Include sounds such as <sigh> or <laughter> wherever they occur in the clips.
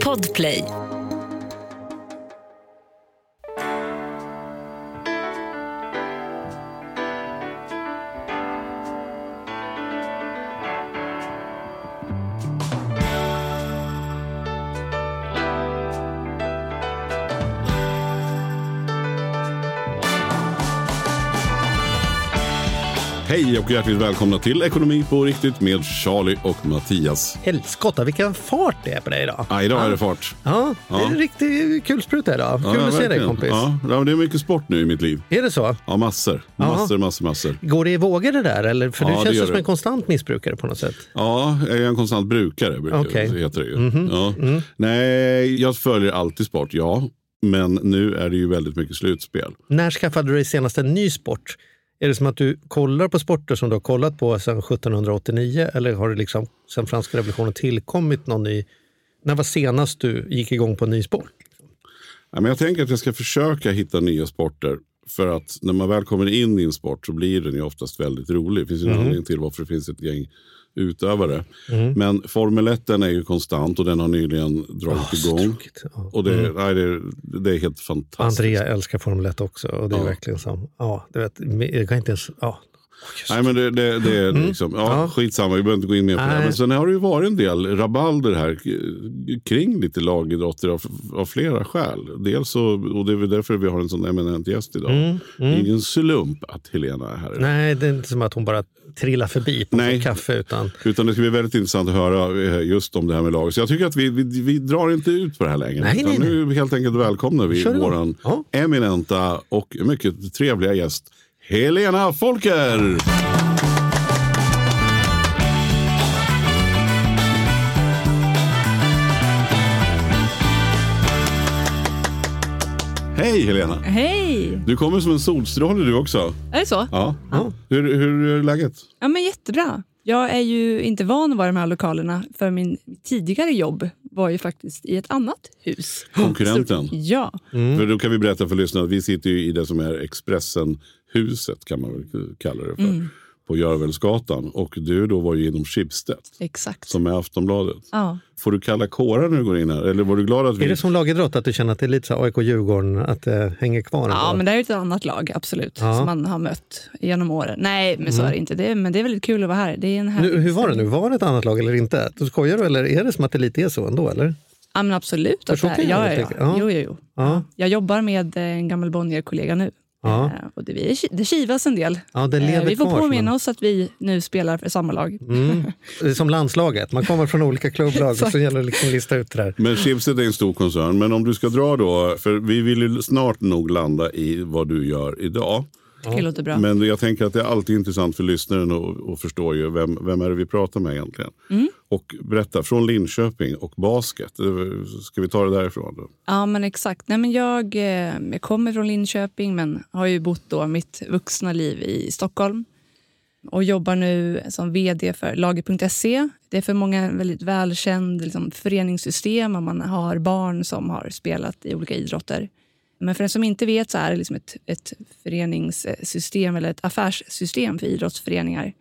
Podplay. Hej och hjärtligt välkomna till Ekonomi på riktigt med Charlie och Mattias. Helskotta vilken fart det är på dig idag. Ja, idag är det fart. Ja, det är Ja. en riktig kulspruta idag. Kul Ja, att se dig kompis. Ja, ja, det är mycket sport nu i mitt liv. Är det så? Ja, massor. Massor, massor, massor. Går det i vågor det där? Eller? För Ja, du känns som det. en konstant missbrukare på något sätt. Ja, jag är en konstant brukare, brukar Okej. det heter det ju. Mhm. Ja. Mm. Nej, jag följer alltid sport, ja. Men nu är det ju väldigt mycket slutspel. När skaffade du dig senast en ny sport? Är det som att du kollar på sporter som du har kollat på sedan 1789 eller har det liksom sedan franska revolutionen tillkommit någon ny? När var senast du gick igång på en ny sport? Ja, men jag tänker att jag ska försöka hitta nya sporter. För att när man väl kommer in i en sport så blir den ju oftast väldigt rolig. Det finns ju en Mhm. anledning till varför det finns ett gäng utövare. Men Formel 1 den är ju konstant och den har nyligen dragit så igång. Ja. Och det, nej, det, det är helt fantastiskt. Andrea älskar Formel 1 också och det är Ja. verkligen som, ja, du vet, jag kan inte ens, ja. Nej, men det, det, det är liksom, ja, Mm. Ja. skitsamma, vi behöver inte gå in mer på det. Nej. Men sen har det ju varit en del rabalder här kring lite lagidrotter av, av flera skäl. Dels så, och det är väl därför vi har en sån eminent gäst idag. Mm, Det är ingen slump att Helena är här. idag. Nej, det är inte som att hon bara trillar förbi på Nej. kaffe utan Utan det ska bli väldigt intressant att höra eh, just om det här med lag. Så jag tycker att vi, vi, vi drar inte ut på det här längre. Nej, utan nej, Nu helt enkelt välkomnar vi våran Ja. eminenta och mycket trevliga gäst Helena Folker! Hej Helena! Hej! Du kommer som en solstråle du också. Är det så? Ja. Ja. Hur, hur är läget? Ja, men jättebra. Jag är ju inte van att vara i de här lokalerna för min tidigare jobb var ju faktiskt i ett annat hus. Konkurrenten. Stort- Ja, För då kan vi berätta för lyssnarna att vi sitter ju i det som är Expressen-huset kan man väl kalla det för. Mm. På Görvelsgatan. Och du då var ju inom Schibsted. exakt. Som är Aftonbladet. Ja. Får du kalla kårar när du går in här? Eller var du glad att vi... Är det som lagidrott, att du känner att det är lite så här AIK-Djurgården, att det hänger kvar? ja, men det är ju ett annat lag, absolut, Ja. som man har mött genom åren. Nej, men så är det inte. Det, men det är väldigt kul att vara här. Det är en härlig nu, hur var det nu? Var det ett annat lag eller inte? Du skojar du eller är det som att det lite är så ändå? Eller? Ja, men absolut. Att det, jag ja, väl ja, ja. Ja. Jo, jo, jo. Ja. Jag jobbar med en gammal Bonnier-kollega nu. Ja. Eh, Och det, vi, det kivas en del. Ja, det Eh, lever vi får kvar påminna en- oss att vi nu spelar för samma lag. Mm. Det <laughs> är som landslaget, man kommer från olika klubblag och så gäller det liksom att lista ut det där. Men Schibsted är en stor koncern. Men om du ska dra då, för vi vill ju snart nog landa i vad du gör idag. Det låter bra. Men jag tänker att det är alltid intressant för lyssnaren att, att förstå ju vem, vem är det vi pratar med egentligen. Mm. Och berätta, från Linköping och basket. Eh, Ska vi ta det därifrån då? Ja, men exakt. Nej, men jag, eh, jag kommer från Linköping men har ju bott då mitt vuxna liv i Stockholm och jobbar nu som vd för Lager.se. Det är för många en väldigt välkänd liksom, föreningssystem om man har barn som har spelat i olika idrotter. Men för den som inte vet så är det liksom ett, ett föreningssystem eller ett affärssystem för idrottsföreningar.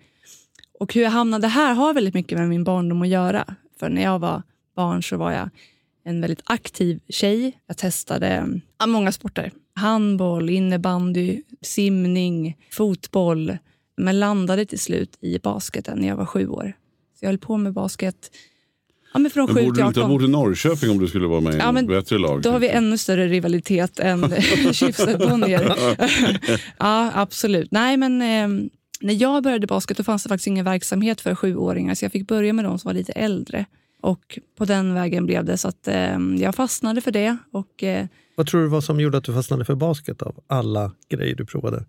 Och hur jag hamnade här har väldigt mycket med min barndom att göra. För när jag var barn så var jag en väldigt aktiv tjej. Jag testade många sporter. Handboll, innebandy, simning, fotboll. Men landade till slut i basketen när jag var sju år. Så jag höll på med basket ja, men från Men borde till du inte ha 18. bott i Norrköping om du skulle vara med i Ja, ett men bättre lag? Då har vi ännu större rivalitet än <laughs> <laughs> Schibsted Bonnier. ja, absolut. Nej, men eh, när jag började basket då fanns det faktiskt ingen verksamhet för sjuåringar så jag fick börja med de som var lite äldre. Och på den vägen blev det så att eh, jag fastnade för det. Och, eh, Vad tror du var som gjorde att du fastnade för basket av alla grejer du provade?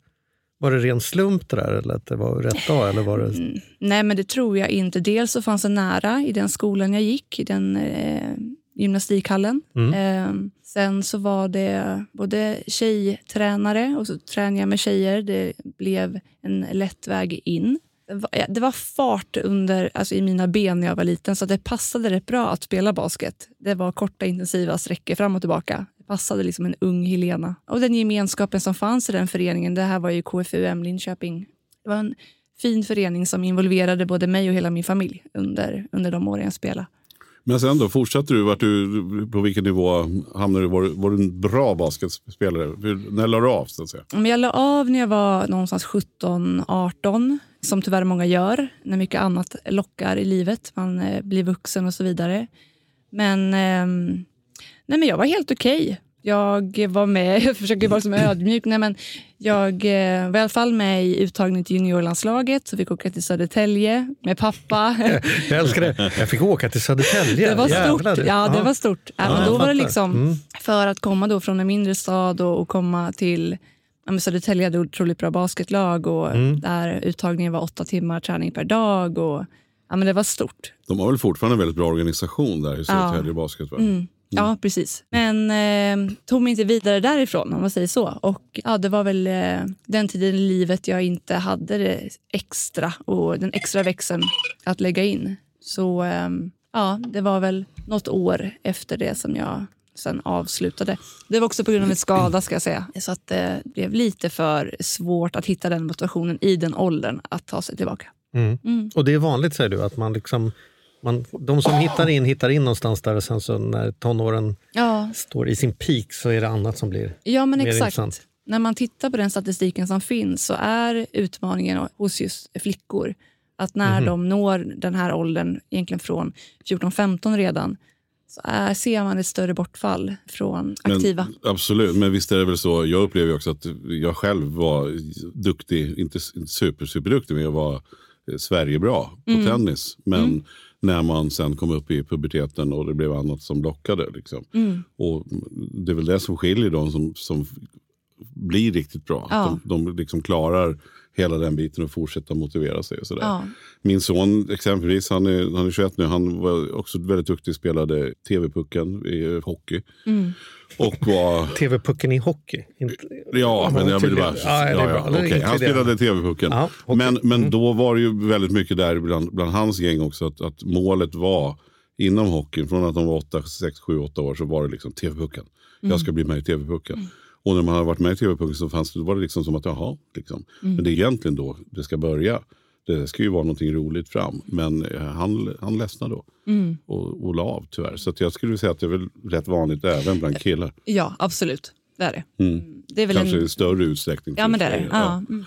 Var det ren slump det där eller att det var rätt dag? Eller var det... Mm. Nej, men det tror jag inte. Dels så fanns det nära i den skolan jag gick, i den eh, gymnastikhallen. Mm. Eh, sen så var det både tjejtränare och så tränade jag med tjejer. Det blev en lätt väg in. Det var, ja, det var fart under, alltså i mina ben när jag var liten så det passade rätt bra att spela basket. Det var korta intensiva sträckor fram och tillbaka. Passade liksom en ung Helena. Och den gemenskapen som fanns i den föreningen, det här var ju KFUM Linköping. Det var en fin förening som involverade både mig och hela min familj under, under de åren jag spelade. Men sen då, fortsatte du? Vart du på vilken nivå hamnade du? Var, var du en bra basketspelare? Hur, när la du av? Så att säga? Men Jag la av när jag var någonstans 17-18, som tyvärr många gör när mycket annat lockar i livet. Man eh, blir vuxen och så vidare. Men, ehm, nej, men jag var helt okej. Jag var med, <laughs> jag försöker vara som ödmjuk, nej, men jag eh, var i alla fall med i uttagning till juniorlandslaget, så fick åka till Södertälje med pappa. <laughs> Jag älskar det. Jag fick åka till Södertälje. Det var Jävlar. stort. Ja, det var stort. Ja, men Ja, då var det liksom, Mm. för att komma då från en mindre stad och, och komma till ja, men Södertälje hade otroligt bra basketlag och Mm. där uttagningen var åtta timmar träning per dag. Och, ja, men det var stort. De har väl fortfarande en väldigt bra organisation där i Södertälje Basket? Va? Mm. Ja, precis. Men eh, tog mig inte vidare därifrån om man säger så. Och ja, Det var väl eh, den tiden i livet jag inte hade det extra och den extra växeln att lägga in. Så eh, ja, det var väl något år efter det som jag sen avslutade. Det var också på grund av en skada ska jag säga. Så att det blev lite för svårt att hitta den motivationen i den åldern att ta sig tillbaka. Mm. Mm. Och det är vanligt säger du, att man liksom, man, de som hittar in, hittar in någonstans där och sen så när tonåren Ja, står i sin peak så är det annat som blir Ja, men mer exakt. intressant. När man tittar på den statistiken som finns så är utmaningen hos just flickor att när Mhm. de når den här åldern, egentligen från 14-15 redan, så är, ser man ett större bortfall från aktiva. Men, absolut, men visst är det väl så. Jag upplever också att jag själv var duktig, inte, inte super, superduktig, men jag var eh, Sverigebra på Mm. tennis. Men när man sen kom upp i puberteten och det blev annat som lockade. Liksom. Mm. Och det är väl det som skiljer de som, som blir riktigt bra. Ja. De, de liksom klarar hela den biten och fortsätter motivera sig. Och sådär. Ja. Min son exempelvis, han är, han är 21 nu, han var också väldigt duktig, spelade TV-pucken i hockey. Mm. Och var TV-pucken i hockey. Inte, Ja, men jag vill bara... Ja, ja, okej. Han spelade TV-pucken. Men men Mm. då var det ju väldigt mycket där bland, bland hans gäng också. Att, att målet var inom hockeyn, från att de var 8, 6, 7, 8 år så var det liksom TV-pucken. Jag ska bli med i TV-pucken. Och när man hade varit med i TV-pucken så fanns det, då var det liksom som att jaha, liksom. men det är egentligen då det ska börja. Det ska ju vara någonting roligt fram. Men eh, han, han ledsnade då Mm. och, och la av tyvärr. Så att jag skulle säga att det är väl rätt vanligt även bland killar. ja, absolut. Det är det. Mm. Det är väl Kanske en... i större utsträckning. Ja, men det är det. tjejer. Ja. Mm.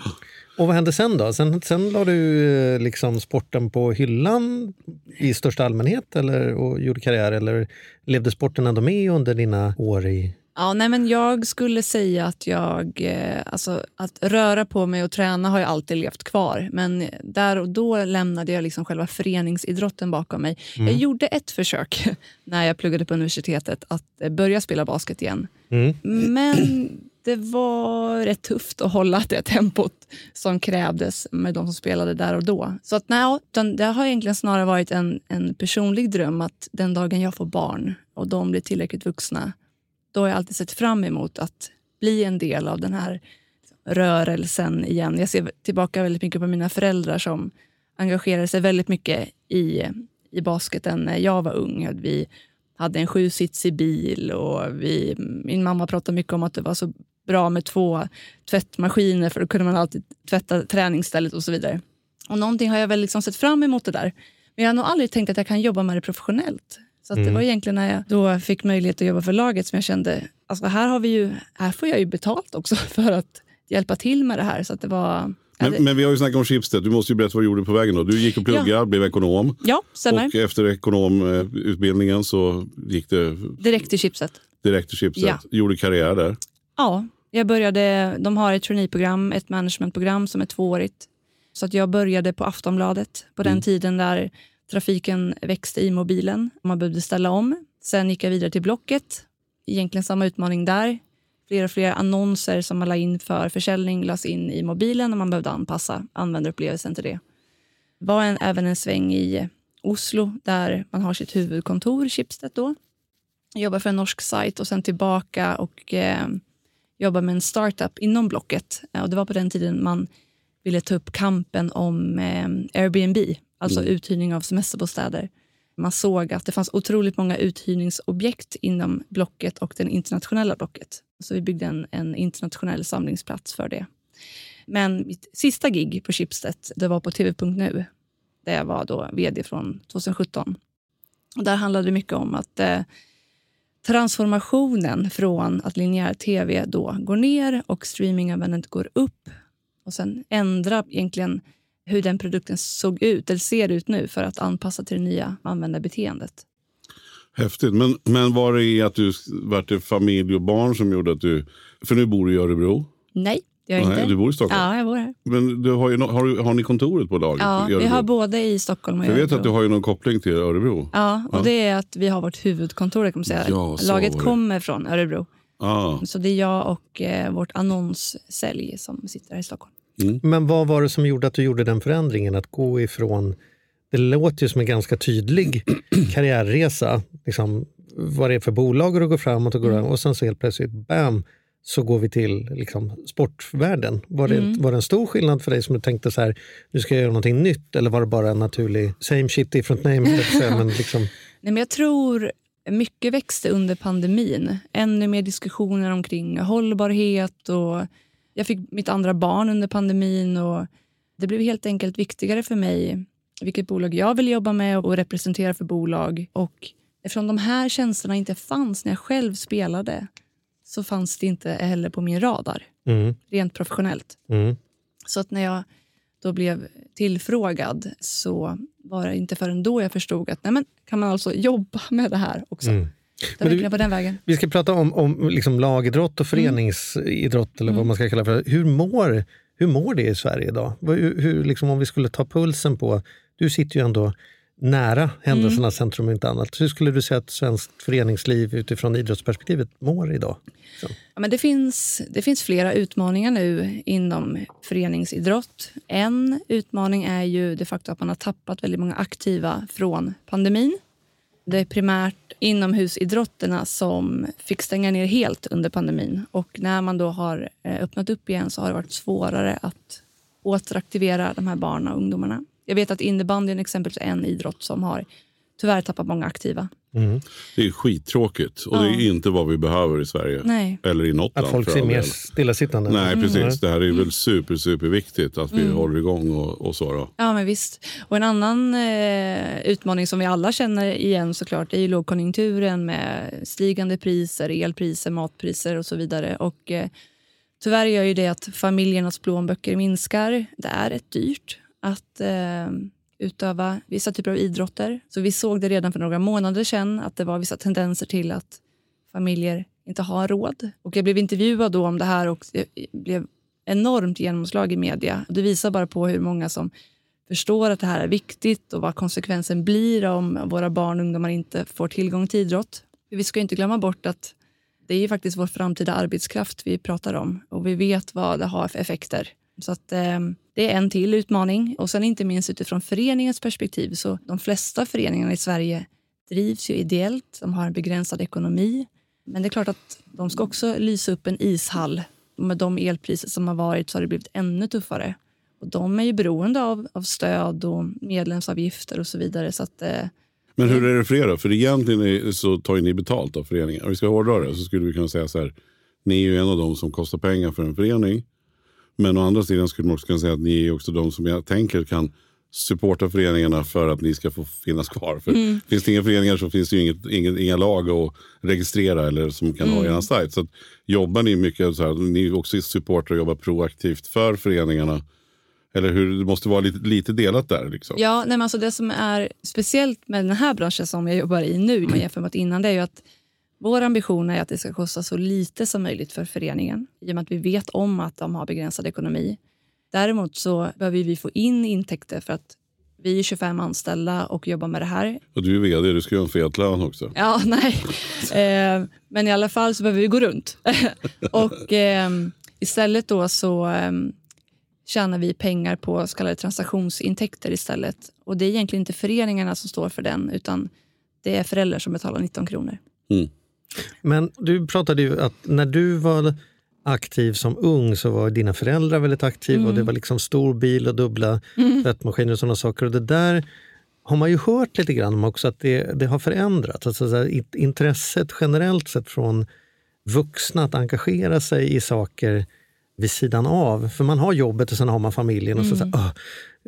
Och vad hände sen då? Sen, sen la du eh, liksom sporten på hyllan i största allmänhet eller, och gjorde karriär eller levde sporten ändå med under dina år i... Ja, nej, men jag skulle säga att jag... Eh, alltså, att röra på mig och träna har jag alltid levt kvar. Men där och då lämnade jag liksom själva föreningsidrotten bakom mig. Jag gjorde ett försök <laughs> när jag pluggade på universitetet att eh, börja spela basket igen. Mm. Men det var rätt tufft att hålla det tempot som krävdes med de som spelade där och då. Så att, nej, det har egentligen snarare varit en, en personlig dröm att den dagen jag får barn och de blir tillräckligt vuxna, då har jag alltid sett fram emot att bli en del av den här rörelsen igen. Jag ser tillbaka väldigt mycket på mina föräldrar som engagerade sig väldigt mycket i, i basketen när jag var ung. Vi hade en sjusitsig bil och vi, min mamma pratade mycket om att det var så bra med två tvättmaskiner för då kunde man alltid tvätta träningsstället och så vidare. Och någonting har jag väl liksom sett fram emot det där. Men jag har nog aldrig tänkt att jag kan jobba med det professionellt. Så att det var egentligen när jag då fick möjlighet att jobba för laget som jag kände, alltså här, har vi ju, här får jag ju betalt också <laughs> för att hjälpa till med det här. Så att det var... ja, det- Men, men vi har ju snackat om Schibsted. Du måste ju berätta vad du gjorde på vägen. Då. Du gick och pluggade, blev ekonom. ja, stämmer. Och efter ekonomutbildningen så gick det Direkt till chipset. direkt till Schibsted. Ja. Gjorde karriär där. Ja, jag började, de har ett traineeprogram, ett managementprogram som är tvåårigt. Så att jag började på Aftonbladet på den tiden där trafiken växte i mobilen man behövde ställa om. Sen gick jag vidare till Blocket. Egentligen samma utmaning där. Fler och fler annonser som man la in för försäljning lades in i mobilen och man behövde anpassa användarupplevelsen till det. var en, även en sväng i Oslo där man har sitt huvudkontor, Schibsted då. Jobbar för en norsk sajt och sen tillbaka och eh, jobbar med en startup inom Blocket. Eh, och det var på den tiden man ville ta upp kampen om eh, Airbnb, alltså uthyrning av semesterbostäder. Man såg att det fanns otroligt många uthyrningsobjekt inom Blocket och den internationella Blocket. Så vi byggde en, en internationell samlingsplats för det. Men mitt sista gig på Schibsted det var på tv.nu där jag var då vd från 2017. Och där handlade det mycket om att eh, transformationen från att linjär tv då går ner och streaminganvändandet går upp och sen ändra egentligen hur den produkten såg ut eller ser ut nu för att anpassa till det nya användarbeteendet. Häftigt. Men, men var det att du vart det familj och barn som gjorde att du... För nu bor du i Örebro. Nej, jag Nej, inte. du bor i Stockholm. Ja, jag bor här. Men du har, ju, no- har, har ni kontoret på laget Ja, vi Örebro? har både i Stockholm och i För jag vet Örebro. att du har ju någon koppling till Örebro. Ja, och Ja. det är att vi har vårt huvudkontor. Kan man säga. Ja, Laget kommer från Örebro. Ah. Så det är jag och eh, vårt annonssälj som sitter här i Stockholm. Men vad var det som gjorde att du gjorde den förändringen? Att gå ifrån, det låter ju som en ganska tydlig <clears throat> karriärresa, liksom, vad det är för bolag du går framåt och går Mm. och sen så helt plötsligt, bam, så går vi till liksom, sportvärlden. Var det, Mm. var det en stor skillnad för dig som du tänkte så här, nu ska jag göra någonting nytt eller var det bara en naturlig same shit different name? men liksom, <laughs> Nej, men jag tror mycket växte under pandemin. Ännu mer diskussioner omkring hållbarhet. och Jag fick mitt andra barn under pandemin. och Det blev helt enkelt viktigare för mig vilket bolag jag vill jobba med och representera för bolag. Och eftersom de här tjänsterna inte fanns när jag själv spelade så fanns det inte heller på min radar, mm, rent professionellt. mm. Så att när jag då blev tillfrågad så var det inte förrän då jag förstod att nej men, kan man alltså jobba med det här också. Mm. Men du- på den vägen. Vi ska prata om, om liksom lagidrott Mm. och föreningsidrott eller vad man ska kalla för. Hur mår, hur mår det i Sverige idag? Hur, hur, liksom, om vi skulle ta pulsen på, du sitter ju ändå nära händelsernas Mm. centrum inte annat. Hur skulle du säga att svenskt föreningsliv utifrån idrottsperspektivet mår idag? Ja, men det, finns, det finns flera utmaningar nu inom föreningsidrott. En utmaning är ju det faktum att man har tappat väldigt många aktiva från pandemin. Det är primärt inomhusidrotterna som fick stänga ner helt under pandemin. Och när man då har eh, öppnat upp igen så har det varit svårare att återaktivera de här barnen och ungdomarna. Jag vet att innebandyn exempelvis är en idrott som har tyvärr tappat många aktiva. Mm. Det är skittråkigt och det är inte vad vi behöver i Sverige. Nej. Eller i något Att land folk för ser mer stillasittande? Nej, Mm. precis. Det här är väl super, super viktigt att vi håller igång och, och så. Då. Ja, men visst. Och en annan eh, utmaning som vi alla känner igen såklart är ju lågkonjunkturen med stigande priser, elpriser, matpriser och så vidare. Och, eh, tyvärr gör ju det att familjernas plånböcker minskar. Det är rätt dyrt att eh, utöva vissa typer av idrotter. Så vi såg det redan för några månader sedan att det var vissa tendenser till att familjer inte har råd. Och jag blev intervjuad då om det här och det blev enormt genomslag i media. Det visar bara på hur många som förstår att det här är viktigt och vad konsekvensen blir om våra barn och ungdomar inte får tillgång till idrott. Vi ska inte glömma bort att det är ju faktiskt vår framtida arbetskraft vi pratar om och vi vet vad det har för effekter. Så att, eh, det är en till utmaning. Och sen inte minst utifrån föreningens perspektiv så de flesta föreningarna i Sverige drivs ju ideellt. De har en begränsad ekonomi. Men det är klart att de ska också lysa upp en ishall. Och med de elpriser som har varit så har det blivit ännu tuffare. Och de är ju beroende av, av stöd och medlemsavgifter och så vidare. Så att, eh, Men hur är det för er då? För egentligen är, så tar ju ni betalt av föreningen. Om vi ska hårdra det så skulle vi kunna säga så här. Ni är ju en av de som kostar pengar för en förening. Men å andra sidan skulle man också kunna säga att ni är också de som jag tänker kan supporta föreningarna för att ni ska få finnas kvar. För Finns det inga föreningar så finns det ju inget, inget, inga lag att registrera eller som kan ha er sajt. Så jobbar ni mycket så här, ni är också supportrar och jobbar proaktivt för föreningarna. Eller hur, det måste vara lite, lite delat där. Liksom. Ja, nej, men alltså det som är speciellt med den här branschen som jag jobbar i nu, om man jämför med innan, det är ju att vår ambition är att det ska kosta så lite som möjligt för föreningen, i och med att vi vet om att de har begränsad ekonomi. Däremot så behöver vi få in intäkter för att vi är 25 anställda och jobbar med det här. Och du är vd, du ska ju ha en fet lön också. Ja, <laughs> nej. Eh, men i alla fall så behöver vi gå runt. <laughs> och eh, istället då så eh, tjänar vi pengar på så kallade transaktionsintäkter istället. Och det är egentligen inte föreningarna som står för den, utan det är föräldrar som betalar 19 kronor. Mm. Men du pratade ju att när du var aktiv som ung så var dina föräldrar väldigt aktiva och det var liksom stor bil och dubbla tvättmaskiner och sådana saker. Och det där har man ju hört lite grann om också att det, det har förändrats. Alltså så här, int- intresset generellt sett från vuxna att engagera sig i saker vid sidan av. För man har jobbet och sen har man familjen. och så, så här, "Åh,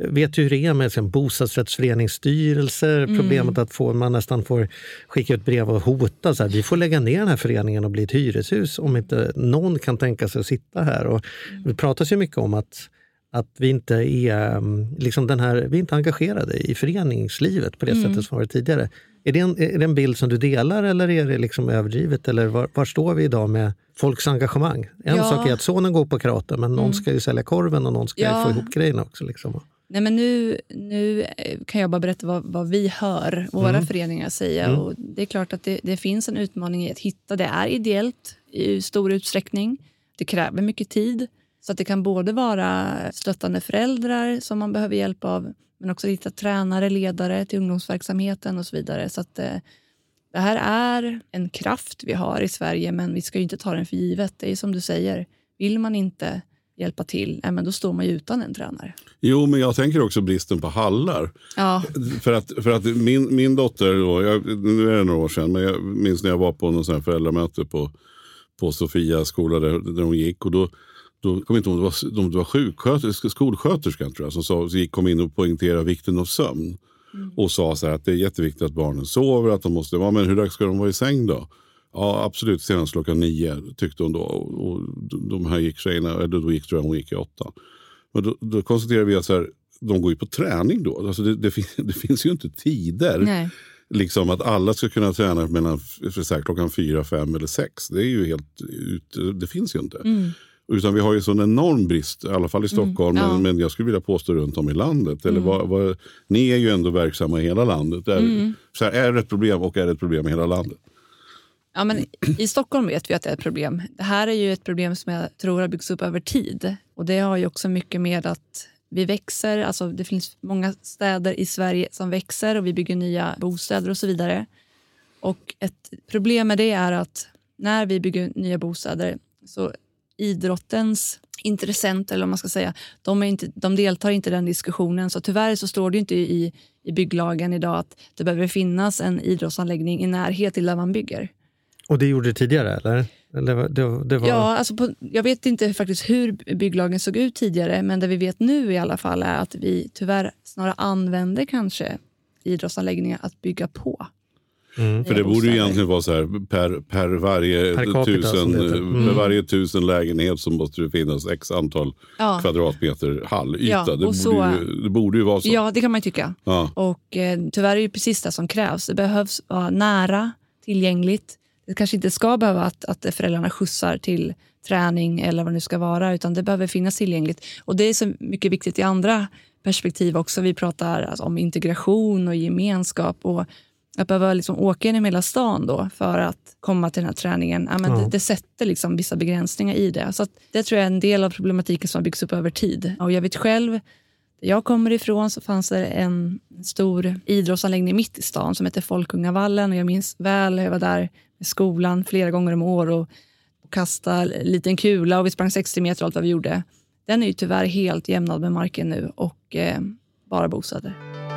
Vet ju hur det är med liksom, bostadsrättsföreningsstyrelser. Problemet att få, man nästan får skicka ut brev och hota. Så här, vi får lägga ner den här föreningen och bli ett hyreshus om inte någon kan tänka sig att sitta här. Och Det pratas ju mycket om att att vi inte är, mm, liksom den här, vi inte engagerade i föreningslivet på det sättet som varit tidigare. Är det, en, är det en bild som du delar eller är det liksom överdrivet? Eller var, var står vi idag med folks engagemang? En Ja. sak är att sonen går på karate men någon ska ju sälja korven och någon ska Ja. få ihop grejerna också. Liksom. Nej, men nu, nu eh, kan jag bara berätta vad, vad vi hör våra föreningar säga. Och det är klart att det, det finns en utmaning i att hitta. Det är ideellt i stor utsträckning. Det kräver mycket tid. Så att det kan både vara stöttande föräldrar som man behöver hjälp av men också hitta tränare, ledare till ungdomsverksamheten och så vidare. Så att, eh, det här är en kraft vi har i Sverige men vi ska ju inte ta den för givet. Det är som du säger, vill man inte hjälpa till, ja, men då står man ju utan en tränare. Jo, men jag tänker också bristen på hallar. Ja, För att, för att min, min dotter, då, jag, nu är det några år sedan, men jag minns när jag var på någon sån föräldramöte på, på Sofia skola där, där hon gick. Och då, då kom jag inte om det var, om det var sjuksköterska, skolsköterskan tror jag, som sa, så gick, kom in och poängterade vikten av sömn. Och sa så att det är jätteviktigt att barnen sover, att de måste vara, men hur dags ska de vara i säng då? Ja, absolut senast klockan nio tyckte hon då. Och, och de här gick tjejerna, eller då gick tror jag hon gick i åttan. Men då, då konstaterade vi att så här, de går ju på träning då. Alltså det, det, fin- <laughs> det finns ju inte tider. nej. Liksom att alla ska kunna träna mellan här, klockan fyra, fem eller sex. Det är ju helt ut, det finns ju inte. Mm. Utan vi har ju sån enorm brist, i alla fall i Stockholm, ja. men, men jag skulle vilja påstå runt om i landet. Eller vad, vad, ni är ju ändå verksamma i hela landet. Är, så här, är det ett problem och är det ett problem i hela landet? Ja, men I Stockholm vet vi att det är ett problem. Det här är ju ett problem som jag tror har byggts upp över tid. Och Det har ju också mycket med att vi växer. Alltså det finns många städer i Sverige som växer och vi bygger nya bostäder och så vidare. Och Ett problem med det är att när vi bygger nya bostäder så idrottens intressenter, eller man ska säga, de, är inte, de deltar inte i den diskussionen. Så tyvärr så står det inte i, i bygglagen idag att det behöver finnas en idrottsanläggning i närhet till där man bygger. Och det gjorde det tidigare eller? eller det, det var, Ja, alltså på, jag vet inte faktiskt hur bygglagen såg ut tidigare men det vi vet nu i alla fall är att vi tyvärr snarare använder kanske idrottsanläggningar att bygga på. Mm. För det borde ju egentligen vara så här, per, per, varje, Per tusen, heter. Mm. per varje tusen lägenhet så måste det finnas x antal Ja. kvadratmeter hallyta. Ja, det, borde så- ju, det borde ju vara så. Ja, det kan man ju tycka. Ja. Och eh, tyvärr är det ju precis det som krävs. Det behövs vara nära, tillgängligt. Det kanske inte ska behöva att, att föräldrarna skjutsar till träning eller vad det nu ska vara, utan det behöver finnas tillgängligt. Och det är så mycket viktigt i andra perspektiv också. Vi pratar alltså om integration och gemenskap och att behöva liksom åka genom hela stan då för att komma till den här träningen, ja, men Ja. det, det sätter liksom vissa begränsningar i det. Så det tror jag är en del av problematiken som har byggts upp över tid. Och jag vet själv där jag kommer ifrån så fanns det en stor idrottsanläggning mitt i stan som heter Folkungavallen. Och jag minns väl jag var där med skolan flera gånger om år och, och kastade en liten kula och vi sprang 60 meter och allt vad vi gjorde. Den är ju tyvärr helt jämnad med marken nu och eh, bara bostäder.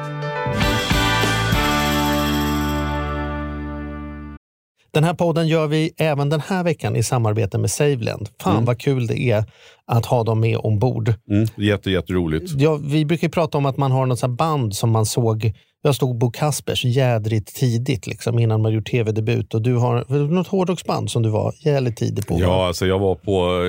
Den här podden gör vi även den här veckan i samarbete med Saveland. Fan vad kul det är att ha dem med ombord. Mm, jätte, jätteroligt. Ja, vi brukar ju prata om att man har något band som man såg. Jag stod Bo Kaspers jädrigt tidigt liksom, innan man gjort tv-debut. Och du har något hårdrocksband som du var jävligt tidig på. Ja, alltså jag var på,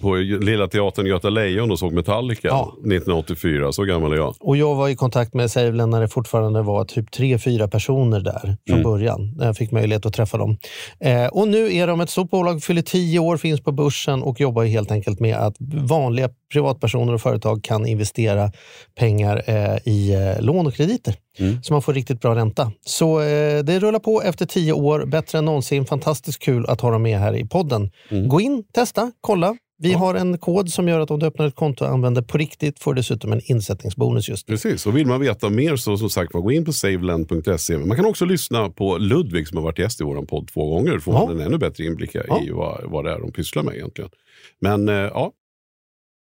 på Lilla Teatern Göta Lejon och såg Metallica Ja. 1984. Så gammal är jag. Och jag var i kontakt med Saveland när det fortfarande var typ tre, fyra personer där från början. När jag fick möjlighet att träffa dem. Eh, och nu är de ett stort bolag, fyller tio år, finns på börsen och jobbar helt enkelt med att vanliga privatpersoner och företag kan investera pengar eh, i eh, lån och krediter. Så man får riktigt bra ränta. Så eh, det rullar på efter tio år, bättre än någonsin. Fantastiskt kul att ha dem med här i podden. Gå in, testa, kolla. Vi har en kod som gör att om du öppnar ett konto och använder på riktigt får du dessutom en insättningsbonus just nu. Precis, och vill man veta mer så som sagt gå in på saveland.se. Man kan också lyssna på Ludvig som har varit gäst i vår podd två gånger. Då får Ja. man en ännu bättre inblick i Ja. vad, vad det är de pysslar med egentligen. Men ja,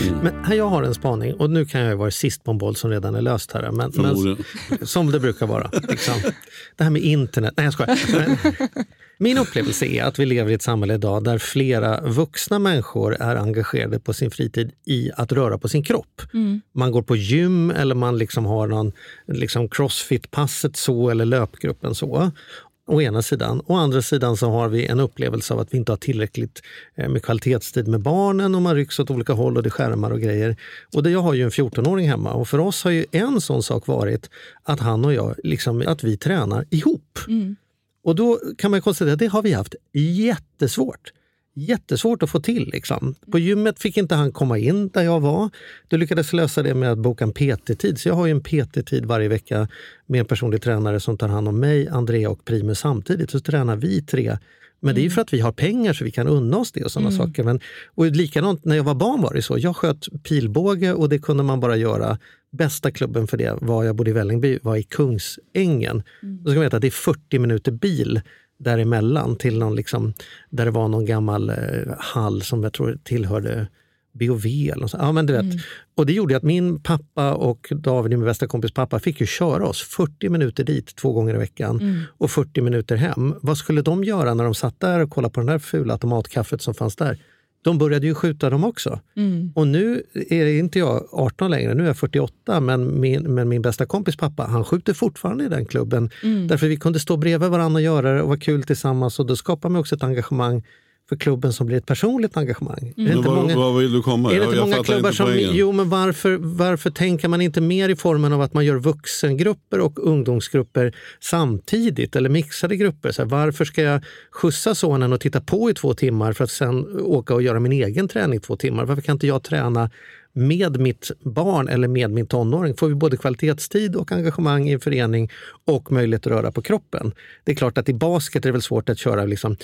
Mm. Men här jag har en spaning och nu kan jag vara sist på en boll som redan är löst här. Men, men <laughs> som det brukar vara. Liksom. Det här med internet. Nej, jag skojar. <laughs> Min upplevelse är att vi lever i ett samhälle idag där flera vuxna människor är engagerade på sin fritid i att röra på sin kropp. Mm. Man går på gym eller man liksom har någon liksom crossfit-passet så eller löpgruppen så å ena sidan. Å andra sidan så har vi en upplevelse av att vi inte har tillräckligt eh, med kvalitetstid med barnen och man rycks åt olika håll och det skärmar och grejer. Och det, jag har ju en 14-åring hemma och för oss har ju en sån sak varit att han och jag, liksom, att vi tränar ihop. Mm. Och då kan man konstatera att det har vi haft jättesvårt jättesvårt att få till. Liksom. På gymmet fick inte han komma in där jag var. Du lyckades lösa det med att boka en PT-tid. Så jag har en PT-tid varje vecka med en personlig tränare som tar hand om mig, Andrea och Primus samtidigt. Så tränar vi tre. Men det är mm. för att vi har pengar så vi kan unna oss det och sådana mm. saker. Men, och likadant när jag var barn var det så. Jag sköt pilbåge och det kunde man bara göra. Bästa klubben för det var, jag bodde i Vällingby, var i Kungsängen. Mm. Då ska man veta att det är 40 minuter bil däremellan till någon liksom, där det var någon gammal eh, hall som jag tror tillhörde BOV. Eller så. Ja, men du vet. Mm. Och det gjorde att min pappa och David, min bästa kompis pappa, fick ju köra oss 40 minuter dit två gånger i veckan mm. och 40 minuter hem. Vad skulle de göra när de satt där och kollade på den där fula automatkaffet som fanns där? De började ju skjuta dem också. Mm. Och nu är inte jag 18 längre, nu är jag 48, men min, men min bästa kompis pappa, han skjuter fortfarande i den klubben. Mm. Därför vi kunde stå bredvid varandra och göra det och vara kul tillsammans och då skapar man också ett engagemang för klubben som blir ett personligt engagemang. Mm. Är det inte var, många, var vill du komma? Är det inte jag, många klubbar som... Jo, men varför, varför tänker man inte mer i formen av att man gör vuxengrupper och ungdomsgrupper samtidigt eller mixade grupper? Så här, varför ska jag skjutsa sonen och titta på i två timmar för att sen åka och göra min egen träning i två timmar? Varför kan inte jag träna med mitt barn eller med min tonåring får vi både kvalitetstid och engagemang i en förening och möjlighet att röra på kroppen. Det är klart att i basket är det väl svårt att köra liksom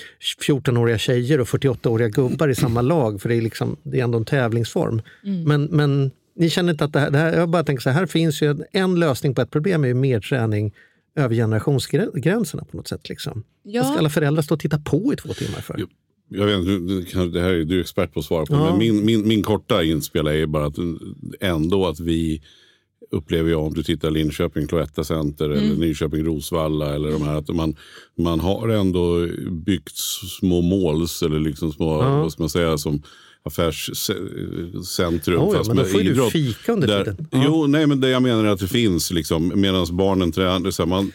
14-åriga tjejer och 48-åriga gubbar i samma lag för det är, liksom, det är ändå en tävlingsform. Mm. Men, men ni känner inte att det här, det här, jag bara tänker så här, här finns ju en lösning på ett problem är ju mer träning över generationsgränserna på något sätt. Liksom. Ja. Ska alla föräldrar stå och titta på i två timmar för? Jo jag vet, det här är du expert på att svara på. Ja. Men min, min, min korta inspel är bara att ändå att vi upplever jag om du tittar Linköping Cloetta Center mm. eller Nyköping Rosvalla eller de här att man, man har ändå byggt små måls eller liksom små, ja. vad ska man säga, som affärscentrum. Oh, ja, fast men då får med idrott. du fika under där, tiden. Ja. Jo, nej, men det jag menar är att det finns liksom, medan barnen tränar, så man,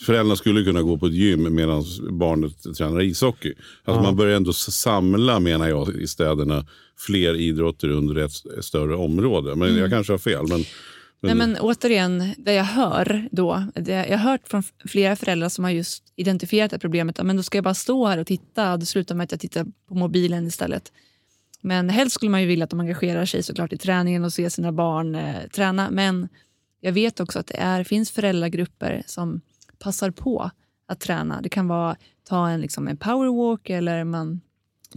föräldrarna skulle kunna gå på ett gym medan barnet tränar ishockey. Alltså ja. Man börjar ändå samla, menar jag, i städerna fler idrotter under ett större område. Men mm. jag kanske har fel. Men, Nej, men återigen, det jag hör då, det jag har hört från flera föräldrar som har just identifierat det problemet, men då ska jag bara stå här och titta det slutar med att jag tittar på mobilen istället. Men helst skulle man ju vilja att de engagerar sig såklart i träningen och ser sina barn eh, träna. Men jag vet också att det är, finns föräldragrupper som passar på att träna. Det kan vara ta en, liksom, en powerwalk eller man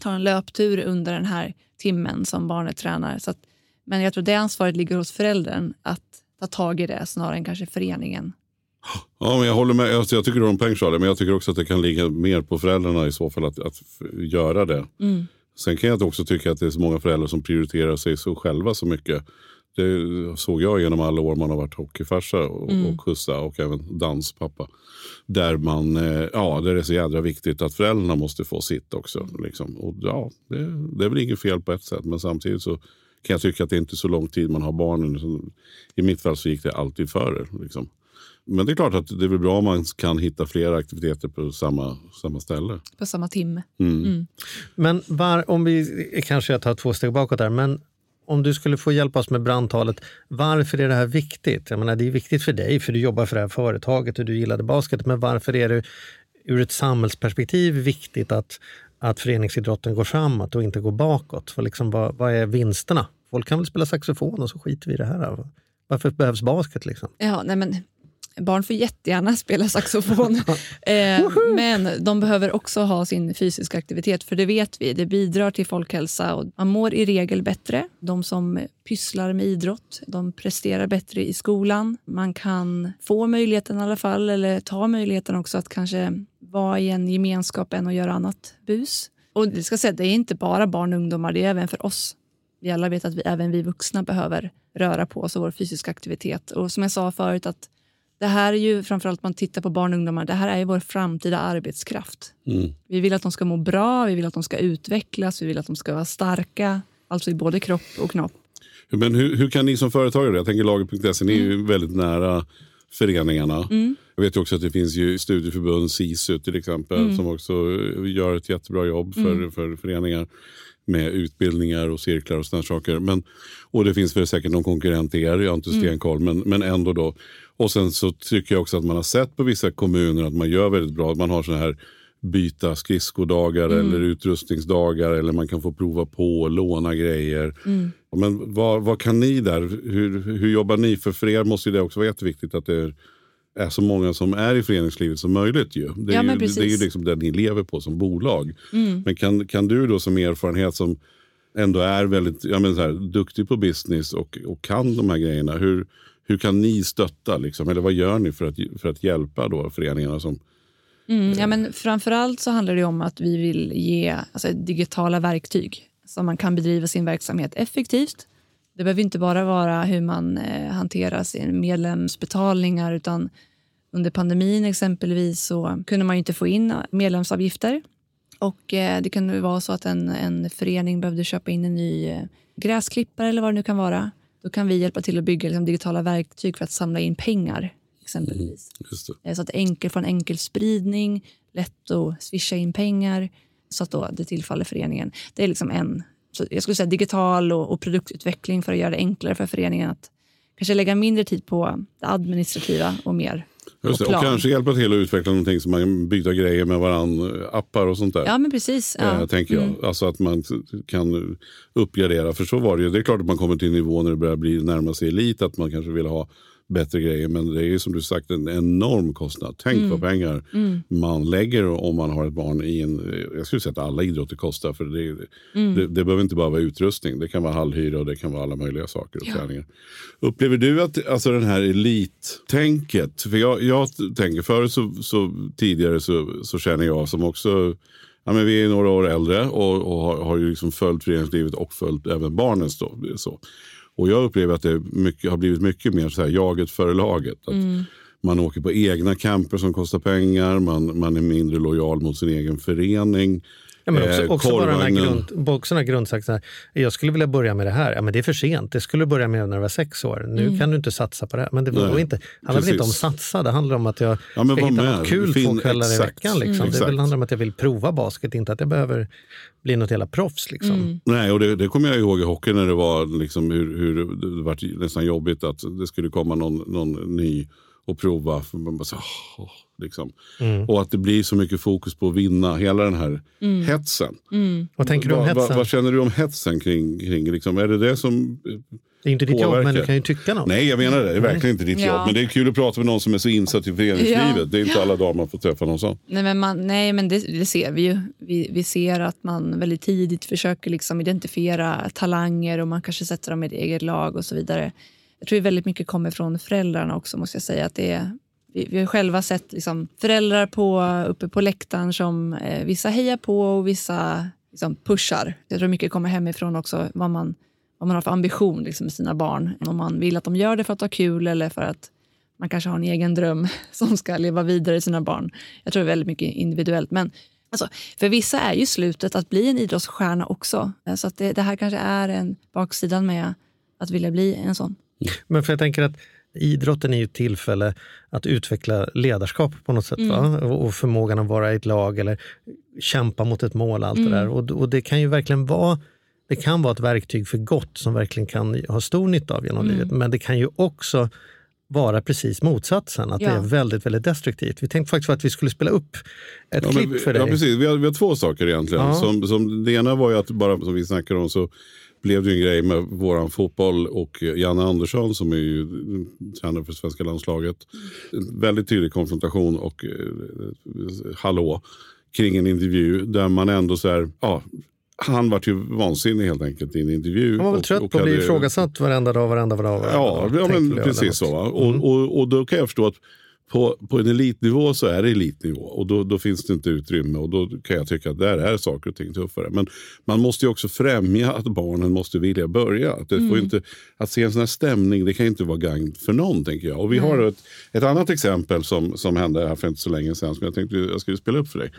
tar en löptur under den här timmen som barnet tränar. Så att, men jag tror det ansvaret ligger hos föräldern att ta tag i det snarare än kanske föreningen. Ja, men jag håller med. Jag, tycker en poäng Charlie, men jag tycker också att det kan ligga mer på föräldrarna i så fall att, att göra det. Mm. Sen kan jag också tycka att det är så många föräldrar som prioriterar sig så själva så mycket. Det såg jag genom alla år man har varit hockeyfarsa och, mm. och och även danspappa. Där, man, eh, ja, där det är så jädra viktigt att föräldrarna måste få sitt också. Liksom. Och ja, det, det är väl inget fel på ett sätt men samtidigt så kan jag tycka att det inte är så lång tid man har barnen. I mitt fall så gick det alltid före. Liksom. Men det är klart att det är bra om man kan hitta flera aktiviteter på samma, samma ställe. På samma timme. Mm. Mm. Men var, om vi kanske jag tar två steg bakåt där, men om du skulle få hjälpa oss med brandtalet, varför är det här viktigt? Jag menar, det är viktigt för dig, för du jobbar för det här företaget och du gillade basket, men varför är det ur ett samhällsperspektiv viktigt att, att föreningsidrotten går framåt och inte går bakåt? För liksom, vad, vad är vinsterna? Folk kan väl spela saxofon och så skiter vi i det här. Varför behövs basket? Liksom? Ja, nej men barn får jättegärna spela saxofon. <laughs> eh, men de behöver också ha sin fysiska aktivitet, för det vet vi. Det bidrar till folkhälsa och man mår i regel bättre. De som pysslar med idrott, de presterar bättre i skolan. Man kan få möjligheten i alla fall, eller ta möjligheten också att kanske vara i en gemenskap än att göra annat bus. Och det ska säga, det är inte bara barn och ungdomar, det är även för oss. Vi alla vet att vi, även vi vuxna behöver röra på oss och vår fysiska aktivitet. Och som jag sa förut, att det här är ju framförallt man tittar på barn och ungdomar, det här är ju vår framtida arbetskraft. Mm. Vi vill att de ska må bra, vi vill att de ska utvecklas, vi vill att de ska vara starka, alltså i både kropp och knopp. Men hur, hur kan ni som företagare, jag tänker laget.se, ni är ju väldigt nära föreningarna. Jag vet också att det finns ju studieförbund, SISU till exempel, som också gör ett jättebra jobb för, för föreningar med utbildningar och cirklar och sådana saker. Men, och det finns väl säkert någon konkurrent till er, jag har inte stenkoll, men, men ändå då. Och sen så tycker jag också att man har sett på vissa kommuner att man gör väldigt bra, man har sådana här byta skridskodagar eller utrustningsdagar eller man kan få prova på och låna grejer. Men vad, vad kan ni där? Hur, hur jobbar ni? För för er måste ju det också vara jätteviktigt att det är, så många som är i föreningslivet som möjligt. Ju. Det, är Ja, men ju, det är ju liksom det ni lever på som bolag. Men kan, kan du då som erfarenhet som ändå är väldigt jag menar så här, duktig på business och, och kan de här grejerna. Hur, hur kan ni stötta? Liksom? Eller vad gör ni för att, för att hjälpa då föreningarna? Som, Mm, ja, men framförallt så handlar det om att vi vill ge alltså, digitala verktyg så man kan bedriva sin verksamhet effektivt. Det behöver inte bara vara hur man eh, hanterar sin medlemsbetalningar utan under pandemin exempelvis så kunde man ju inte få in medlemsavgifter. Och eh, Det kunde vara så att en, en förening behövde köpa in en ny eh, gräsklippare eller vad det nu kan vara. Då kan vi hjälpa till att bygga liksom, digitala verktyg för att samla in pengar exempelvis. det. Eh, Så att enkel, får en enkel spridning, lätt att swisha in pengar så att då det tillfaller föreningen. Det är liksom en, så jag skulle säga digital och, och produktutveckling för att göra det enklare för föreningen att kanske lägga mindre tid på det administrativa och mer Just det. Och plan. kanske hjälpa till att utveckla någonting som man kan byta grejer med varandra, appar och sånt där. Ja, men precis. Ja. Mm. Eh, tänker jag. Alltså att man kan uppgradera. För så var det ju. Det är klart att man kommer till en nivå när det börjar bli närma sig elit. Att man kanske vill ha bättre grejer. Men det är ju som du sagt en enorm kostnad. Tänk Mm. vad pengar man lägger om man har ett barn i en... Jag skulle säga att alla idrotter kostar. För det, Mm. det, det behöver inte bara vara utrustning. Det kan vara halvhyra och det kan vara alla möjliga saker. Och träningar. Upplever du att alltså den här elittänket, för jag, jag tänker förut så, så tidigare så, så känner jag som också, ja men vi är några år äldre och, och har, har ju liksom följt föreningslivet och följt även barnens då. Så. Och jag upplever att det mycket, har blivit mycket mer så här jaget före laget. Att Man åker på egna camper som kostar pengar, man, man är mindre lojal mot sin egen förening. Ja, men också, Eh, också bara den här, grund, också den här grundsatsen. här, Jag skulle vilja börja med det här. Ja, men det är för sent. Det skulle börja med när du var sex år. Nu kan du inte satsa på det här. Men det var inte, handlar väl inte om precis. satsa. Det handlar om att jag Ja, ska hitta med. något kul Fin- två kvällar i exakt. veckan. Liksom. Mm. Det väl Exakt. handlar om att jag vill prova basket, inte att jag behöver bli något jävla proffs. Liksom. Nej, och det, det kommer jag ihåg i hockey när det var liksom hur, hur det var nästan jobbigt att det skulle komma någon, någon ny och prova. För man bara så, åh, liksom. Och att det blir så mycket fokus på att vinna, hela den här hetsen. Vad tänker du om hetsen? Vad, vad känner du om hetsen kring, kring liksom, är det det som det är inte ditt jobb, men påverkar? du kan ju tycka något. Nej, jag menar det. Det är verkligen inte ditt Ja. jobb. Men det är kul att prata med någon som är så insatt i föreningslivet. Ja. Det är inte alla dagar man får träffa någon sån. Nej, men, man, nej, men det, det ser vi ju. Vi, vi ser att man väldigt tidigt försöker liksom identifiera talanger och man kanske sätter dem i ett eget lag och så vidare. Jag tror väldigt mycket kommer från föräldrarna också måste jag säga. Att det är, vi, vi har själva sett liksom, föräldrar på, uppe på läktaren som eh, vissa hejar på och vissa liksom, pushar. Jag tror mycket kommer hemifrån också vad man, vad man har för ambition liksom, med sina barn. Om man vill att de gör det för att ha kul eller för att man kanske har en egen dröm <laughs> som ska leva vidare i sina barn. Jag tror det är väldigt mycket individuellt. Men alltså, för vissa är ju slutet att bli en idrottsstjärna också. Eh, så att det, det här kanske är en baksidan med att vilja bli en sån. Men för jag tänker att idrotten är ju ett tillfälle att utveckla ledarskap på något sätt. Va? Och förmågan att vara i ett lag eller kämpa mot ett mål. Allt det där. Och, och det kan ju verkligen vara det kan vara ett verktyg för gott som verkligen kan ha stor nytta av genom livet. Men det kan ju också vara precis motsatsen, att det Ja. är väldigt, väldigt destruktivt. Vi tänkte faktiskt att vi skulle spela upp ett Ja, klipp för dig. ja, precis. Vi har, vi har två saker egentligen. Ja. Som, som, det ena var ju att, bara som vi snackade om, så blev det ju en grej med våran fotboll och Janne Andersson som är ju tränare för svenska landslaget. En väldigt tydlig konfrontation och eh, hallå kring en intervju där man ändå så här, ja, han var ju vansinnig helt enkelt i en intervju. Han var väl och- trött och på att bli ifrågasatt varenda dag, varenda dag. Varenda Ja, dag, ja men precis så. Mm. Och, och, och då kan jag förstå att på, på en elitnivå så är det elitnivå och då, då finns det inte utrymme och då kan jag tycka att där är saker och ting tuffare. Men man måste ju också främja att barnen måste vilja börja. Att, det Mm. får inte, att se en sån här stämning det kan inte vara gagn för någon tänker jag. Och vi har ett, ett annat exempel som, som hände här för inte så länge sedan som jag tänkte jag skulle spela upp för dig.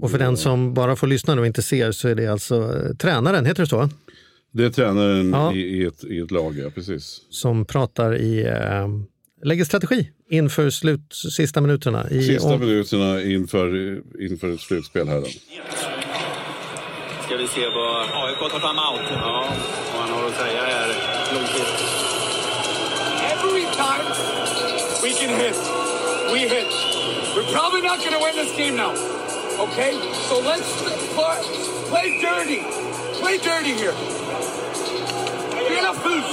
Och för den som bara får lyssna och inte ser så är det alltså eh, tränaren, heter det så? Det är tränaren Ja. i, i, ett, i ett lag, ja, precis. Som pratar i, eh, lägger strategi inför slut, sista minuterna. I, Sista om- minuterna inför, inför ett slutspel här. Då. Ska vi se vad AIK tar fram out. Ja, vad han har att säga här. Blomqvist. Every time we can hit, we hit. We're probably not going to win this game now. Okay? So let's play, play dirty. Play dirty here. Spela fult.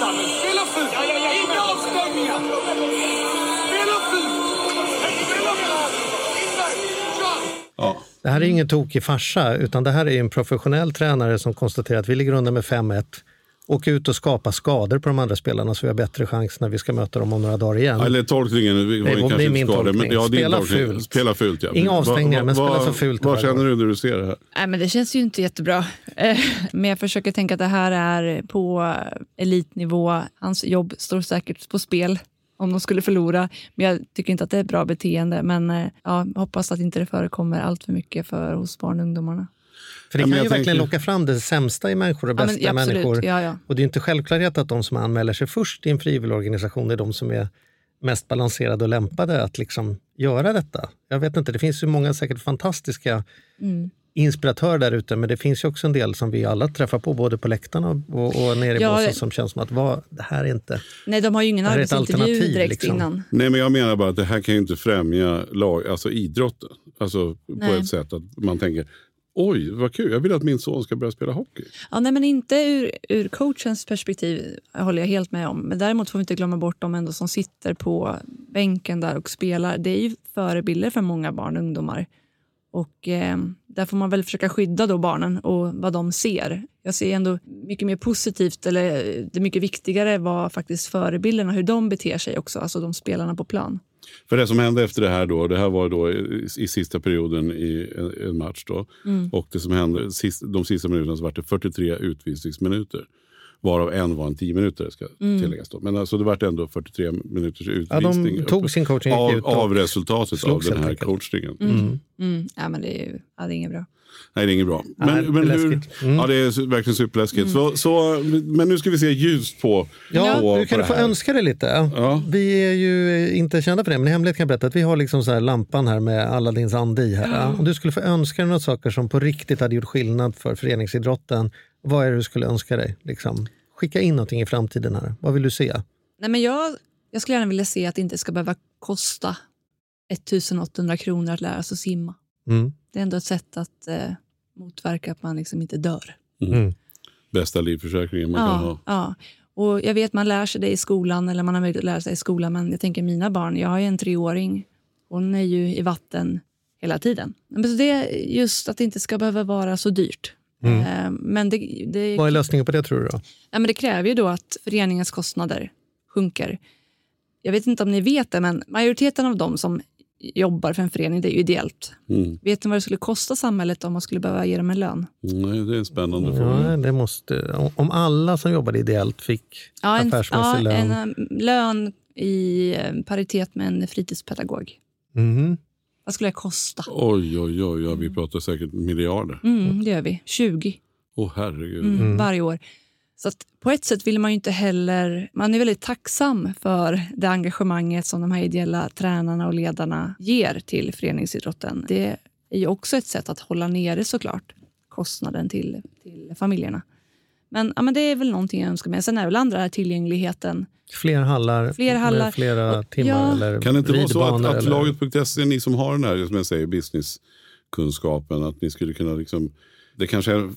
Det här är ingen tokig farsa, utan det här är en professionell tränare som konstaterar att vi ligger under med 5-1. Åka ut och skapa skador på de andra spelarna så vi har bättre chans när vi ska möta dem om några dagar igen. Eller tolkningen var Nej, det är min inte skadad, tolkning. Ja, Spela tolkning. fult. Spela fult. Ja. Inga avstängningar, men spela så fult Vad känner du när du ser det här? Nej, men det känns ju inte jättebra. <laughs> Eh, Men jag försöker tänka att det här är på elitnivå. Hans jobb står säkert på spel om de skulle förlora. Men jag tycker inte att det är ett bra beteende. Men eh, ja, hoppas att inte det förekommer allt för mycket för hos barn och ungdomarna. För det Ja, kan ju jag verkligen tänker- locka fram det sämsta i människor och Ja, men bästa absolut. människor. Ja, ja. Och det är inte självklarhet att de som anmäler sig först i en frivilligorganisation är de som är mest balanserade och lämpade att liksom göra detta. Jag vet inte, det finns ju många säkert fantastiska Mm. Inspiratörer där ute, men det finns ju också en del som vi alla träffar på, både på läktarna och, och nere i Ja, båsen, som känns som att vad, det här är inte... Nej, de har ju ingen arbetsintervju direkt liksom. innan. Nej, men jag menar bara att det här kan ju inte främja lag, alltså idrotten. Alltså på Nej. ett sätt att man tänker oj vad kul, jag vill att min son ska börja spela hockey. Ja, nej, men inte ur, ur coachens perspektiv håller jag helt med om. Men däremot får vi inte glömma bort de ändå som sitter på bänken där och spelar. Det är ju förebilder för många barn och ungdomar. Och eh, där får man väl försöka skydda då barnen och vad de ser. Jag ser ändå mycket mer positivt, eller det är mycket viktigare vad faktiskt förebilderna, hur de beter sig också, alltså de spelarna på plan. För det som hände efter det här då, det här var då i, i sista perioden i en, en match då. Mm. Och det som hände sist, de sista minuterna så var det 43 utvisningsminuter. Varav en var en 10 minuter ska Mm. tilläggas. Då. Men alltså det var ändå 43 minuters Ja, utvisning. de tog sin coaching av, ut av resultatet av den här coachningen. Mm. Mm. Ja, men det är ju ja, det är inget bra. Nej, det är inget bra. Men, är men hur, läskigt. Mm. ja, det är verkligen superläskigt. Så, så, men nu ska vi se ljust på, Ja, på, du kan få önska dig lite. Ja. Vi är ju inte kända för det, men i hemlighet kan jag berätta att vi har liksom så här lampan här med Aladdins ande i. Här. Om du skulle få önska dig några saker som på riktigt hade gjort skillnad för föreningsidrotten, vad är det du skulle önska dig? Liksom, skicka in någonting i framtiden här. Vad vill du se? Nej, men jag, jag skulle gärna vilja se att det inte ska behöva kosta 1800 kronor att lära sig att simma. Mm. Det är ändå ett sätt att eh, motverka att man liksom inte dör. Mm. Bästa livförsäkringen man kan Ja, ha. ja. Och jag vet man lär sig det i skolan, eller man har möjlighet att lära sig i skolan, men jag tänker mina barn, jag har ju en treåring, hon är ju i vatten hela tiden. Men så det är just att det inte ska behöva vara så dyrt. Mm. Eh, Men det, det, Vad är lösningen på det tror du? Då? Ja, men det kräver ju då att föreningens kostnader sjunker. Jag vet inte om ni vet det, men majoriteten av de som jobbar för en förening, det är ju ideellt. Mm. Vet ni vad det skulle kosta samhället om man skulle behöva ge dem en lön? Nej, det är en spännande fråga. Ja, det måste, om- alla som jobbade ideellt fick Ja, en, affärsmässig ja, lön. en um, lön i eh, paritet med en fritidspedagog. Mhm. Vad skulle det kosta? Oj, oj, oj, ja, vi pratar säkert miljarder. Mm, det gör vi. 20 Åh herregud. mm, varje år. Så att på ett sätt vill man ju inte heller... Man är väldigt tacksam för det engagemanget som de här ideella tränarna och ledarna ger till föreningsidrotten. Det är ju också ett sätt att hålla nere såklart kostnaden till, till familjerna. Men, ja, men det är väl någonting jag önskar mig. Sen är väl andra hallar. Fler hallar, Fler hallar. med flera Och- timmar ja. eller Kan det inte vara så att, att eller- laget.se, ni som har den här som jag säger, businesskunskapen, att ni skulle kunna liksom, det kanske är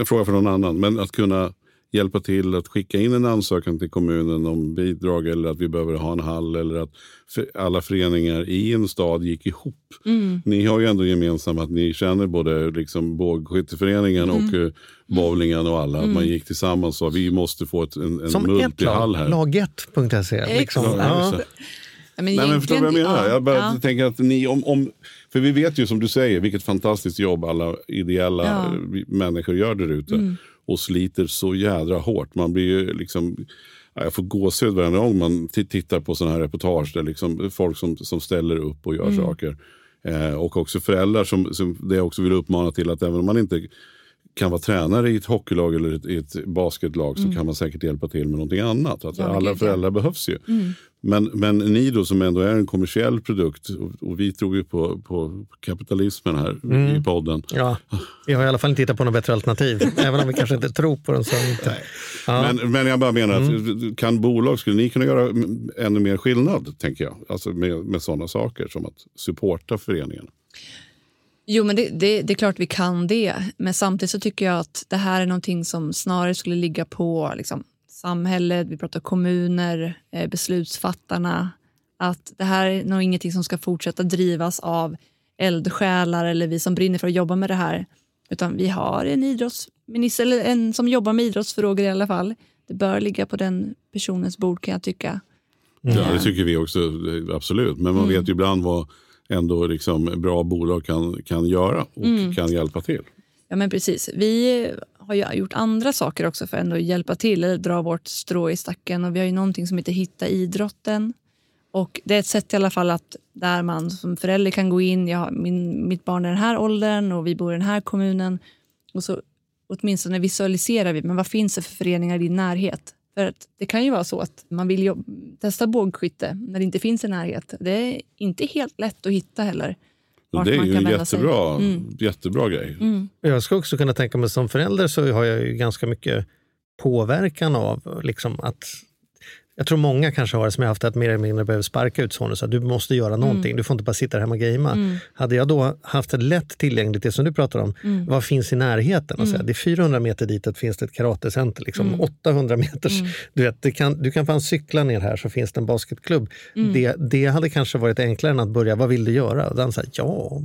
en fråga för någon annan, men att kunna hjälpa till att skicka in en ansökan till kommunen om bidrag eller att vi behöver ha en hall eller att alla föreningar i en stad gick ihop. Ni har ju ändå gemensamt att ni känner både liksom bågskytteföreningen och eh, bowlingen och alla. Att man gick tillsammans och sa vi måste få ett, en, en Som ett multihall lag, här. lag1.se. Liksom. Ja, Ja. just det. Ja, men Nej, men förstår du vad jag menar? ja, Jag bara ja. tänker att ni, om, om, för vi vet ju som du säger vilket fantastiskt jobb alla ideella Ja. Mm. människor gör där ute. Och sliter så jädra hårt. Man blir ju liksom, ja, jag får gåshud varenda gång man tittar på sådana här reportage. Där liksom folk som, som ställer upp och gör Mm. saker. Eh, och också föräldrar som, som det jag också vill uppmana till att även om man inte kan vara tränare i ett hockeylag eller ett, i ett basketlag så kan man säkert hjälpa till med någonting annat. Mm. Ja, alla föräldrar behövs ju. Men, men ni då som ändå är en kommersiell produkt och, och vi tror ju på, på kapitalismen här i podden. Ja, vi har i alla fall inte hittat på något bättre alternativ. <laughs> även om vi kanske inte tror på den. Så inte. Ja. Men, men jag bara menar att kan bolag, skulle ni kunna göra mm, ännu mer skillnad tänker jag. Alltså med, med sådana saker som att supporta föreningen. Jo, men det, det, det är klart vi kan det. Men samtidigt så tycker jag att det här är någonting som snarare skulle ligga på liksom, samhället, vi pratar kommuner, eh, beslutsfattarna. Att det här är nog ingenting som ska fortsätta drivas av eldsjälar eller vi som brinner för att jobba med det här. Utan vi har en idrottsminister, eller en som jobbar med idrottsfrågor i alla fall. Det bör ligga på den personens bord kan jag tycka. Ja, det tycker vi också, eh, absolut. Men man vet ju ibland vad ändå liksom bra bolag kan, kan göra och kan hjälpa till. Ja, men precis. Vi har ju gjort andra saker också för att ändå hjälpa till eller dra vårt strå i stacken. Och vi har ju någonting som heter Hitta idrotten. Och det är ett sätt i alla fall att där man som förälder kan gå in. Jag har min, mitt barn är den här åldern och vi bor i den här kommunen. Och så åtminstone visualiserar vi men vad finns det för föreningar i din närhet. För att det kan ju vara så att man vill testa bågskytte när det inte finns i närhet. Det är inte helt lätt att hitta heller vart det är ju jättebra, Mm. jättebra grej. Jag ska också kunna tänka mig som förälder så har jag ju ganska mycket påverkan av liksom att jag tror många kanske har det som jag haft att mer eller mindre behöver sparka ut sonen. Så att du måste göra någonting, du får inte bara sitta hemma och gamea. Hade jag då haft det lätt tillgängligt, det som du pratar om, vad finns i närheten? Och säga, det är 400 meter ditåt finns det ett karatecenter, liksom 800 meters. Du, vet, det kan, du kan fan cykla ner här så finns det en basketklubb. Det, det hade kanske varit enklare än att börja, vad vill du göra? Och den säger, ja,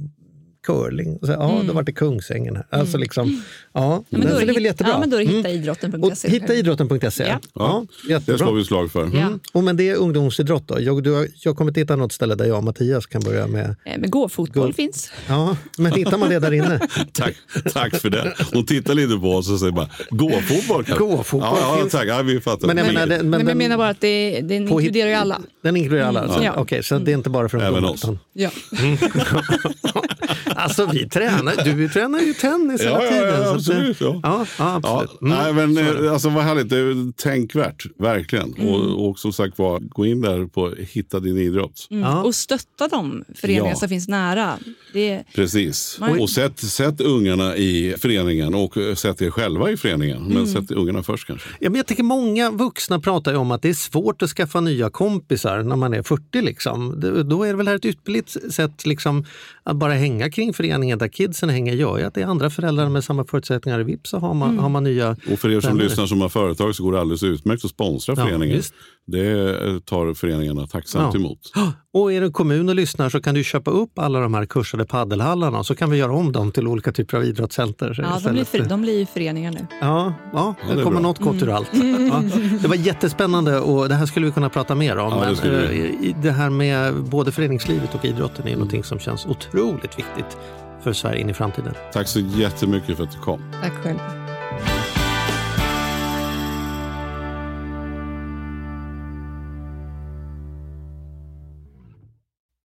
curling. Och så, ja, då var det Kungsängen här. Alltså liksom, ja, Ja, men då är det väl jättebra. Ja, men då är det Mm. hittaidrotten.se. Och hittaidrotten.se. Ja. Ja. Det slår vi slag för. Ja. Mm. Och men det är ungdomsidrott då? Jag, du, har- jag kommer inte hitta något ställe där jag och Mattias kan börja med... Eh, Men gå-fotboll Gå- finns. Ja, men hittar man det där inne? <laughs> Tack, tack för det. Hon tittar lite på oss och säger bara, gå-fotboll kanske? Gå-fotboll Ja, ja finns. tack. Ja, vi fattar. Men jag menar, Men, men jag menar bara att det, den inkluderar ju alla. den inkluderar alla? Mm. alltså. Ja. Okej, så det är inte bara för Även ungdomar? oss. utan- Ja. <laughs> <laughs> Alltså vi tränar, du tränar ju tennis Ja, hela ja, tiden. ja, det- ja. Absolut. Mm. nej, men, eh, alltså, vad härligt. Det är tänkvärt, verkligen. Mm. Och, och som sagt var, gå in där på Hitta din idrott. Ja. Och stötta de föreningar Ja. som finns nära. Det, Precis. Man- Och sätt, sätt ungarna i föreningen och eh, sätt er själva i föreningen. Men Mm. sätt ungarna först kanske. Ja, men jag tänker många vuxna pratar ju om att det är svårt att skaffa nya kompisar när man är 40. Liksom. Då är det väl här ett ypperligt sätt liksom, att bara hänga kring föreningen där kidsen hänger gör ju att det är andra föräldrar med samma förutsättningar. I Vips så har man, Mm. har man nya Och för er som vänner. lyssnar som har företag så går det alldeles utmärkt att sponsra Ja, föreningen. visst. Det tar föreningarna tacksamt Ja. emot. <gasps> Och är du kommun och lyssnar så kan du köpa upp alla de här kursade paddelhallarna så kan vi göra om dem till olika typer av idrottscenter. ja, de, blir för, de blir ju föreningar nu. Ja, ja, det det kommer bra. något gott ur allt. Ja, det var jättespännande och det här skulle vi kunna prata mer om. Ja, det men eh, det här med både föreningslivet och idrotten är någonting som känns otroligt viktigt för Sverige in i framtiden. Tack så jättemycket för att du kom. Tack själv.